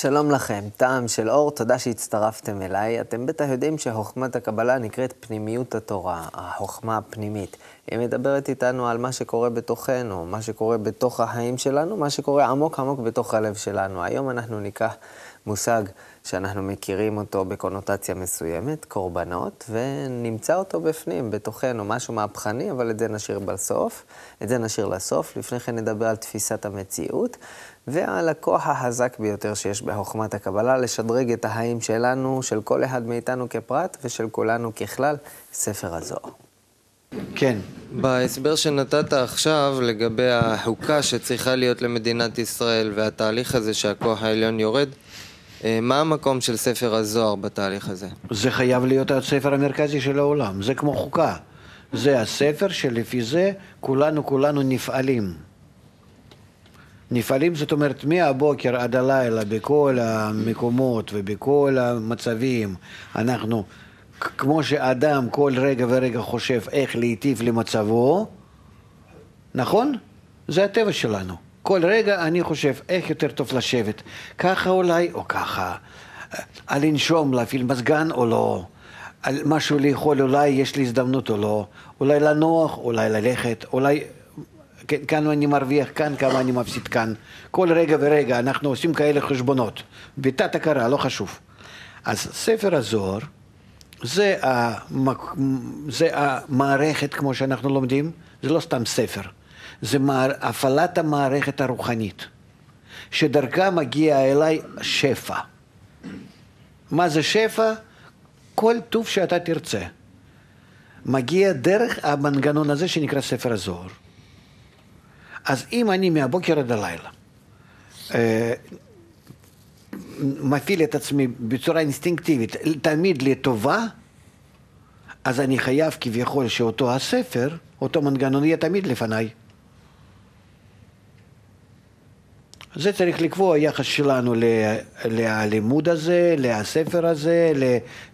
שלום לכם, טעם של אור, תודה שהצטרפתם אליי. אתם בטח יודעים שחוכמת הקבלה נקראת פנימיות התורה, החוכמה הפנימית. היא מדברת איתנו על מה שקורה בתוכנו, מה שקורה בתוך החיים שלנו, מה שקורה עמוק עמוק בתוך הלב שלנו. היום אנחנו ניקח מושג שאנחנו מכירים אותו בקונוטציה מסוימת, קורבנות, ונמצא אותו בפנים, בתוכנו, משהו מהפכני, אבל את זה נשאיר בסוף. את זה נשאיר לסוף. לפני כן נדבר על תפיסת המציאות, ועל הכוח החזק ביותר שיש בחוכמת הקבלה, לשדרג את החיים שלנו, של כל אחד מאיתנו כפרט, ושל כולנו ככלל, ספר הזוהר. כן. בהסבר שנתת עכשיו לגבי החוקה שצריכה להיות למדינת ישראל והתהליך הזה שהכוח העליון יורד, אה, מה המקום של ספר הזוהר בתהליך הזה? זה חייב להיות הספר המרכזי של העולם, זה כמו חוקה. זה הספר שלפי זה כולנו כולנו נפעלים. נפעלים זאת אומרת מהבוקר עד הלילה בכל המקומות ובכל המצבים אנחנו כמו שאדם כל רגע ורגע חושב איך להיטיב למצבו, נכון? זה הטבע שלנו. כל רגע אני חושב איך יותר טוב לשבת, ככה אולי או ככה, על לנשום, להפעיל מזגן או לא, על משהו לאכול אולי יש לי הזדמנות או לא, אולי לנוח, אולי ללכת, אולי כאן אני מרוויח כאן, כמה אני מפסיד כאן. כל רגע ורגע אנחנו עושים כאלה חשבונות, בתת הכרה, לא חשוב. אז ספר הזוהר זה, המק... זה המערכת כמו שאנחנו לומדים, זה לא סתם ספר. זה מער... הפעלת המערכת הרוחנית, שדרכה מגיע אליי שפע. מה זה שפע? כל טוב שאתה תרצה. מגיע דרך המנגנון הזה שנקרא ספר הזוהר. אז אם אני מהבוקר עד הלילה אה, מפעיל את עצמי בצורה אינסטינקטיבית תמיד לטובה, אז אני חייב כביכול שאותו הספר, אותו מנגנון יהיה תמיד לפניי. זה צריך לקבוע יחס שלנו ללימוד הזה, לספר הזה,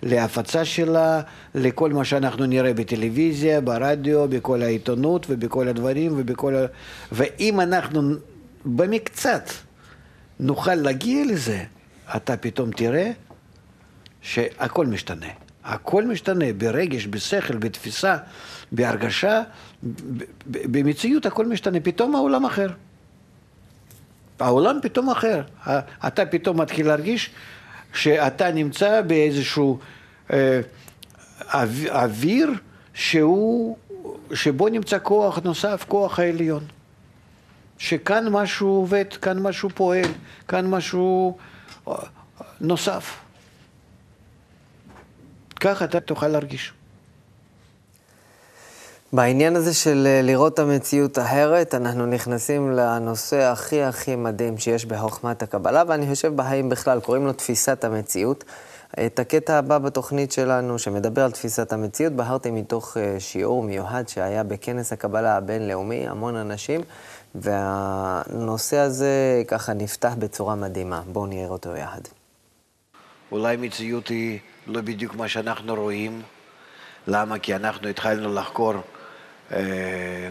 להפצה שלה, לכל מה שאנחנו נראה בטלוויזיה, ברדיו, בכל העיתונות ובכל הדברים ובכל... ה... ואם אנחנו במקצת נוכל להגיע לזה, אתה פתאום תראה שהכל משתנה. הכל משתנה ברגש, בשכל, בתפיסה, בהרגשה, במציאות הכל משתנה. פתאום העולם אחר. העולם פתאום אחר. אתה פתאום מתחיל להרגיש שאתה נמצא באיזשהו אה, אוויר שהוא, שבו נמצא כוח נוסף, כוח העליון. שכאן משהו עובד, כאן משהו פועל, כאן משהו אה, נוסף. ככה אתה תוכל להרגיש. בעניין הזה של אה, לראות את המציאות אחרת, אנחנו נכנסים לנושא הכי הכי מדהים שיש בחוכמת הקבלה, ואני חושב בחיים בכלל, קוראים לו תפיסת המציאות. את הקטע הבא בתוכנית שלנו, שמדבר על תפיסת המציאות, בחרתי מתוך אה, שיעור מיוחד שהיה בכנס הקבלה הבינלאומי, המון אנשים, והנושא הזה ככה נפתח בצורה מדהימה. בואו נראה אותו יחד. אולי מציאות היא לא בדיוק מה שאנחנו רואים. למה? כי אנחנו התחלנו לחקור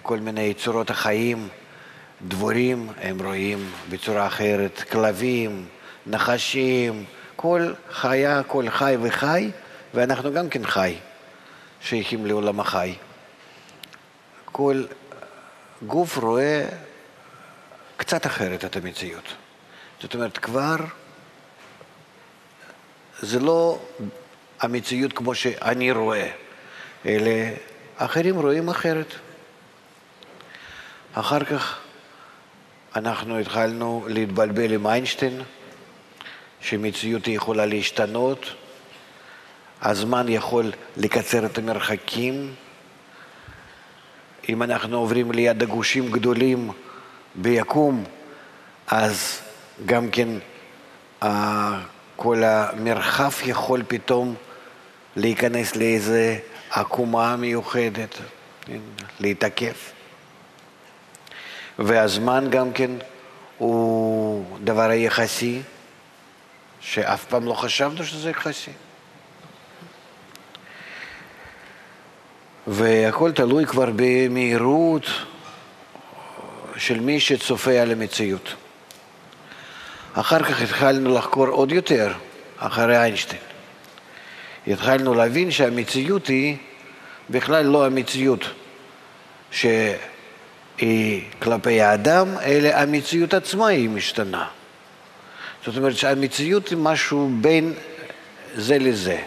כל מיני צורות החיים, דבורים הם רואים בצורה אחרת, כלבים, נחשים, כל חיה, כל חי וחי, ואנחנו גם כן חי, שייכים לעולם החי. כל גוף רואה קצת אחרת את המציאות. זאת אומרת, כבר זה לא המציאות כמו שאני רואה, אלא אחרים רואים אחרת. אחר כך אנחנו התחלנו להתבלבל עם איינשטיין, שמציאות יכולה להשתנות, הזמן יכול לקצר את המרחקים. אם אנחנו עוברים ליד הגושים גדולים ביקום, אז גם כן כל המרחב יכול פתאום להיכנס לאיזה עקומה מיוחדת, כן, להתעכב. והזמן גם כן הוא דבר היחסי, שאף פעם לא חשבנו שזה יחסי. והכל תלוי כבר במהירות של מי שצופה על המציאות. אחר כך התחלנו לחקור עוד יותר, אחרי איינשטיין. התחלנו להבין שהמציאות היא בכלל לא המציאות שהיא כלפי האדם, אלא המציאות עצמה היא משתנה. זאת אומרת שהמציאות היא משהו בין זה לזה.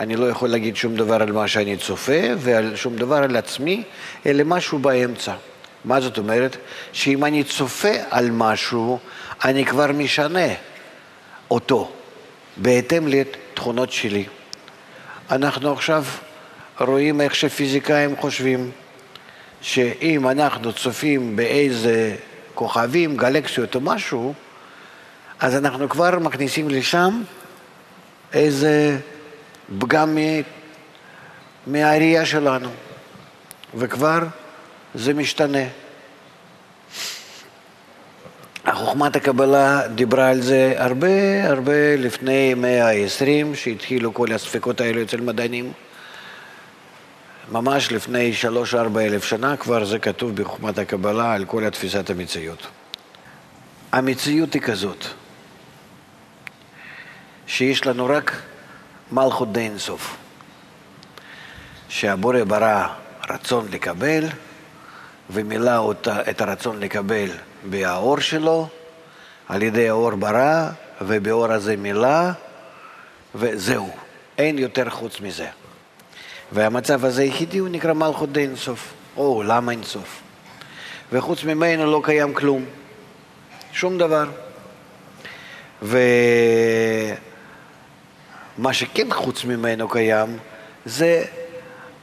אני לא יכול להגיד שום דבר על מה שאני צופה ועל שום דבר על עצמי, אלא משהו באמצע. מה זאת אומרת? שאם אני צופה על משהו, אני כבר משנה אותו בהתאם לתכונות שלי. אנחנו עכשיו רואים איך שפיזיקאים חושבים שאם אנחנו צופים באיזה כוכבים, גלקסיות או משהו, אז אנחנו כבר מכניסים לשם איזה פגם מהראייה שלנו, וכבר זה משתנה. חוכמת הקבלה דיברה על זה הרבה הרבה לפני מאה ה-20, שהתחילו כל הספקות האלו אצל מדענים. ממש לפני שלוש-ארבע אלף שנה כבר זה כתוב בחוכמת הקבלה על כל התפיסת המציאות. המציאות היא כזאת, שיש לנו רק מלכות די אינסוף, שהבורא ברא רצון לקבל ומילא אותה, את הרצון לקבל באור שלו, על ידי האור ברא ובאור הזה מילא וזהו, אין יותר חוץ מזה. והמצב הזה היחידי הוא נקרא מלכות די אינסוף, או למה אינסוף. וחוץ ממנו לא קיים כלום, שום דבר. ומה שכן חוץ ממנו קיים זה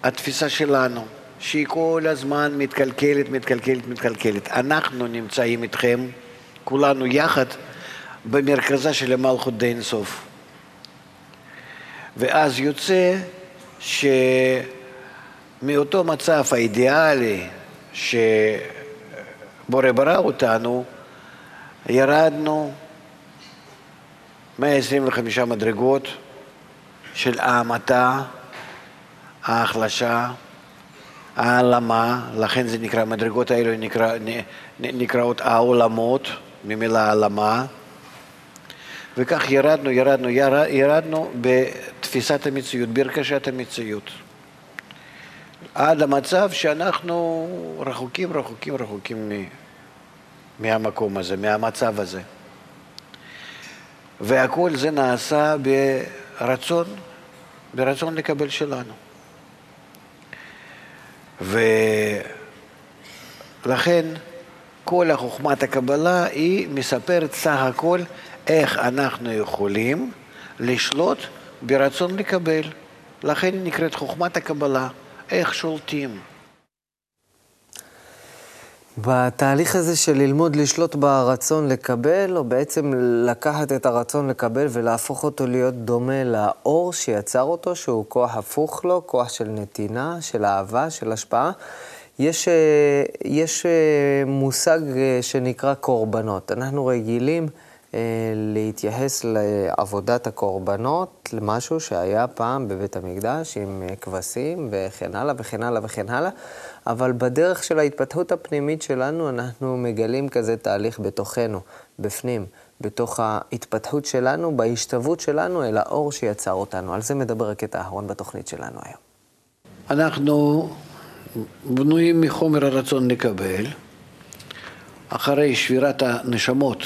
התפיסה שלנו, שהיא כל הזמן מתקלקלת, מתקלקלת, מתקלקלת. אנחנו נמצאים איתכם, כולנו יחד, במרכזה של המלכות די אינסוף. ואז יוצא שמאותו מצב האידיאלי שבורא ברא אותנו, ירדנו 125 מדרגות של ההמתה, ההחלשה, העלמה, לכן זה נקרא, המדרגות האלו נקרא, נקראות העולמות, ממילה העלמה, וכך ירדנו, ירדנו, ירד, ירדנו בתפיסת המציאות, בהרכשת המציאות. עד המצב שאנחנו רחוקים, רחוקים, רחוקים מהמקום הזה, מהמצב הזה. והכל זה נעשה ברצון, ברצון לקבל שלנו. ולכן כל החוכמת הקבלה היא מספרת סך הכל איך אנחנו יכולים לשלוט ברצון לקבל. לכן היא נקראת חוכמת הקבלה, איך שולטים. בתהליך הזה של ללמוד לשלוט ברצון לקבל, או בעצם לקחת את הרצון לקבל ולהפוך אותו להיות דומה לאור שיצר אותו, שהוא כוח הפוך לו, כוח של נתינה, של אהבה, של השפעה, יש, אה, יש אה, מושג אה, שנקרא קורבנות. אנחנו רגילים להתייחס לעבודת הקורבנות, למשהו שהיה פעם בבית המקדש עם כבשים וכן הלאה וכן הלאה וכן הלאה. אבל בדרך של ההתפתחות הפנימית שלנו, אנחנו מגלים כזה תהליך בתוכנו, בפנים, בתוך ההתפתחות שלנו, בהשתוות שלנו אל האור שיצר אותנו. על זה מדבר הקטע האחרון בתוכנית שלנו היום. אנחנו בנויים מחומר הרצון לקבל. אחרי שבירת הנשמות,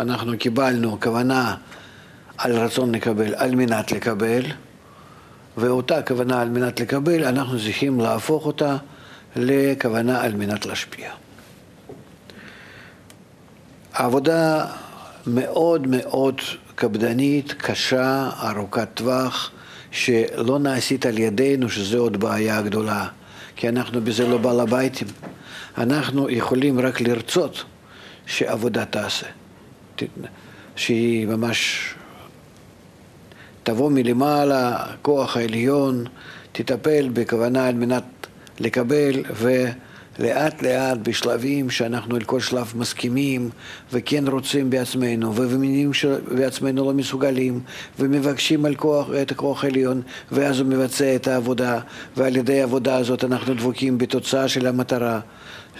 אנחנו קיבלנו כוונה על רצון לקבל, על מנת לקבל, ואותה כוונה על מנת לקבל, אנחנו צריכים להפוך אותה לכוונה על מנת להשפיע. העבודה מאוד מאוד קפדנית, קשה, ארוכת טווח, שלא נעשית על ידינו, שזו עוד בעיה גדולה, כי אנחנו בזה לא בעל הביתים. אנחנו יכולים רק לרצות שעבודה תעשה, שהיא ממש תבוא מלמעלה, כוח העליון, תטפל בכוונה על מנת לקבל ולאט לאט בשלבים שאנחנו על כל שלב מסכימים וכן רוצים בעצמנו ומבינים שבעצמנו לא מסוגלים ומבקשים על כוח, את הכוח העליון ואז הוא מבצע את העבודה ועל ידי העבודה הזאת אנחנו דבוקים בתוצאה של המטרה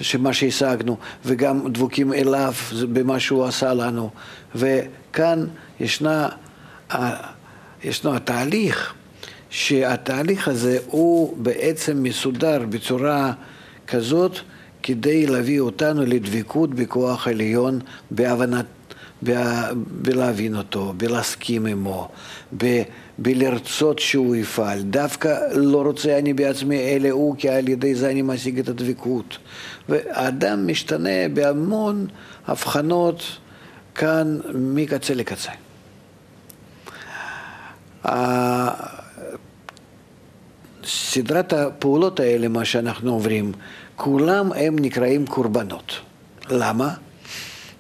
שמה שהשגנו, וגם דבוקים אליו במה שהוא עשה לנו. וכאן ישנה, ישנו התהליך, שהתהליך הזה הוא בעצם מסודר בצורה כזאת כדי להביא אותנו לדבקות בכוח עליון, בהבנת, בלהבין אותו, בלהסכים עמו, ב... בלרצות שהוא יפעל. דווקא לא רוצה אני בעצמי, אלא הוא, כי על ידי זה אני משיג את הדבקות. והאדם משתנה בהמון הבחנות כאן מקצה לקצה. סדרת הפעולות האלה, מה שאנחנו עוברים, כולם הם נקראים קורבנות. למה?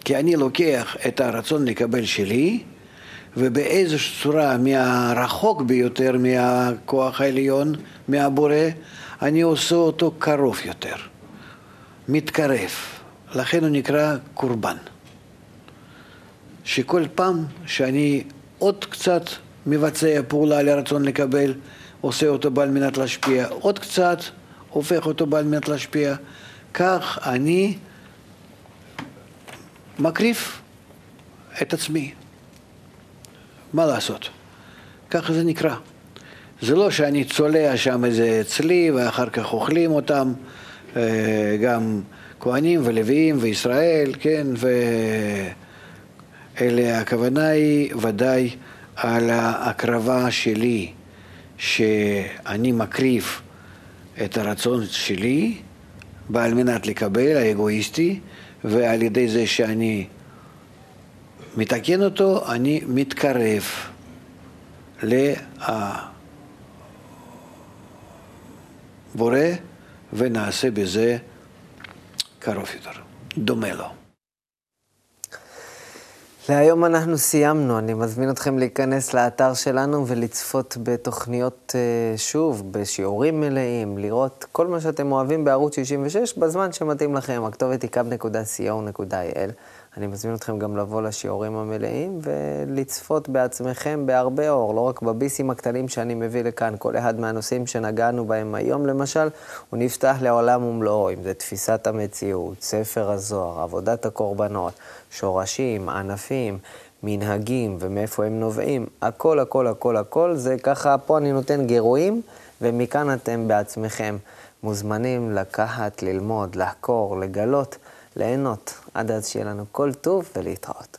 כי אני לוקח את הרצון לקבל שלי, ובאיזושהי צורה מהרחוק ביותר מהכוח העליון, מהבורא, אני עושה אותו קרוב יותר, מתקרב. לכן הוא נקרא קורבן. שכל פעם שאני עוד קצת מבצע פעולה לרצון לקבל, עושה אותו בעל מנת להשפיע, עוד קצת הופך אותו בעל מנת להשפיע, כך אני מקריב את עצמי. מה לעשות? ככה זה נקרא. זה לא שאני צולע שם איזה צלי ואחר כך אוכלים אותם, אה, גם כהנים ולוויים וישראל, כן, ואלה הכוונה היא ודאי על ההקרבה שלי, שאני מקריב את הרצון שלי על מנת לקבל, האגואיסטי, ועל ידי זה שאני מתקן אותו, אני מתקרב לבורא ונעשה בזה קרוב יותר, דומה לו. להיום אנחנו סיימנו. אני מזמין אתכם להיכנס לאתר שלנו ולצפות בתוכניות אה, שוב, בשיעורים מלאים, לראות כל מה שאתם אוהבים בערוץ 66 בזמן שמתאים לכם. הכתובת היא קו.co.il. אני מזמין אתכם גם לבוא לשיעורים המלאים ולצפות בעצמכם בהרבה אור, לא רק בביסים הקטנים שאני מביא לכאן. כל אחד מהנושאים שנגענו בהם היום, למשל, הוא נפתח לעולם ומלואו, אם זה תפיסת המציאות, ספר הזוהר, עבודת הקורבנות, שורשים, ענפים, מנהגים ומאיפה הם נובעים. הכל, הכל, הכל, הכל, זה ככה, פה אני נותן גירויים, ומכאן אתם בעצמכם מוזמנים לקחת, ללמוד, לחקור, לגלות. ליהנות. עד אז שיהיה לנו כל טוב ולהתראות.